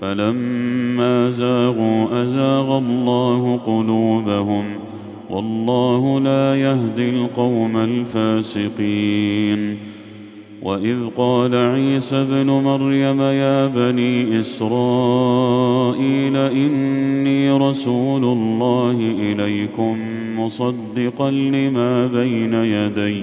فلما زاغوا أزاغ الله قلوبهم والله لا يهدي القوم الفاسقين. وإذ قال عيسى ابن مريم يا بني إسرائيل إني رسول الله إليكم مصدقا لما بين يدي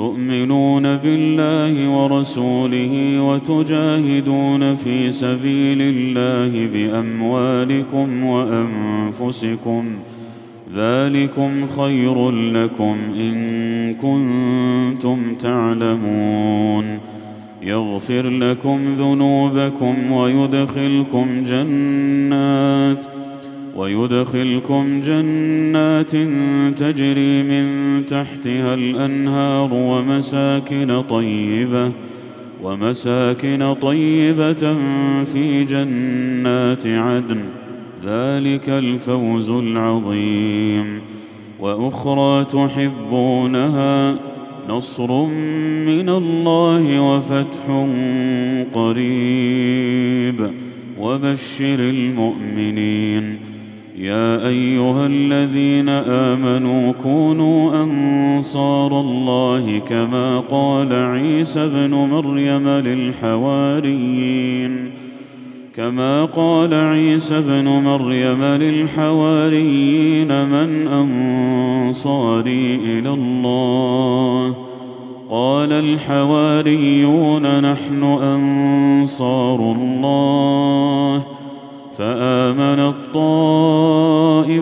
تؤمنون بالله ورسوله وتجاهدون في سبيل الله بأموالكم وأنفسكم ذلكم خير لكم إن كنتم تعلمون يغفر لكم ذنوبكم ويدخلكم جنات ويدخلكم جنات تجري من تحتها الأنهار ومساكن طيبة ومساكن طيبة في جنات عدن. ذلك الفوز العظيم. وأخرى تحبونها نصر من الله وفتح قريب. وبشر المؤمنين. يا أيها الذين آمنوا كونوا أنصار الله كما قال عيسى ابن مريم للحواريين. كما قال عيسى ابن مريم للحواريين من أنصاري إلى الله. قال الحواريون نحن أنصار الله. فامنت